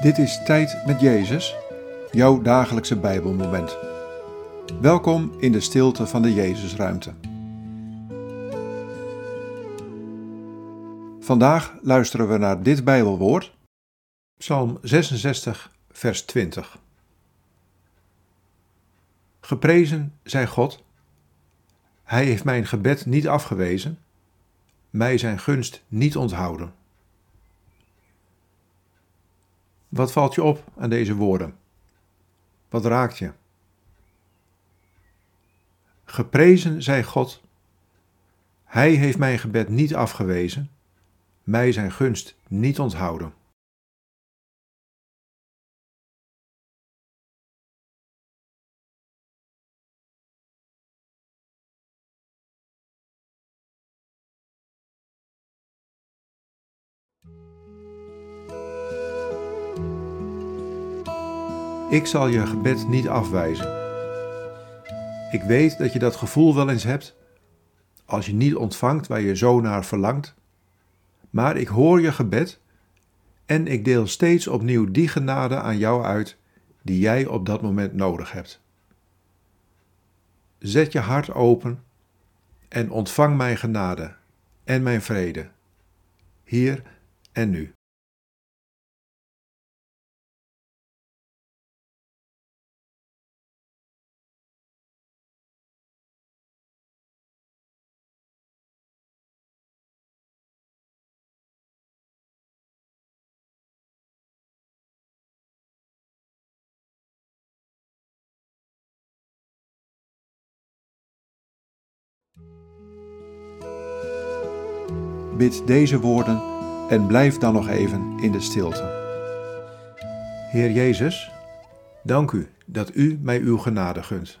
Dit is Tijd met Jezus, jouw dagelijkse Bijbelmoment. Welkom in de stilte van de Jezusruimte. Vandaag luisteren we naar dit Bijbelwoord, Psalm 66, vers 20. Geprezen zij God. Hij heeft mijn gebed niet afgewezen, mij zijn gunst niet onthouden. Wat valt je op aan deze woorden? Wat raakt je? Geprezen zij God. Hij heeft mijn gebed niet afgewezen, mij zijn gunst niet onthouden. Ik zal je gebed niet afwijzen. Ik weet dat je dat gevoel wel eens hebt als je niet ontvangt waar je zo naar verlangt. Maar ik hoor je gebed en ik deel steeds opnieuw die genade aan jou uit die jij op dat moment nodig hebt. Zet je hart open en ontvang mijn genade en mijn vrede, hier en nu. Bid deze woorden en blijf dan nog even in de stilte. Heer Jezus, dank u dat u mij uw genade gunt.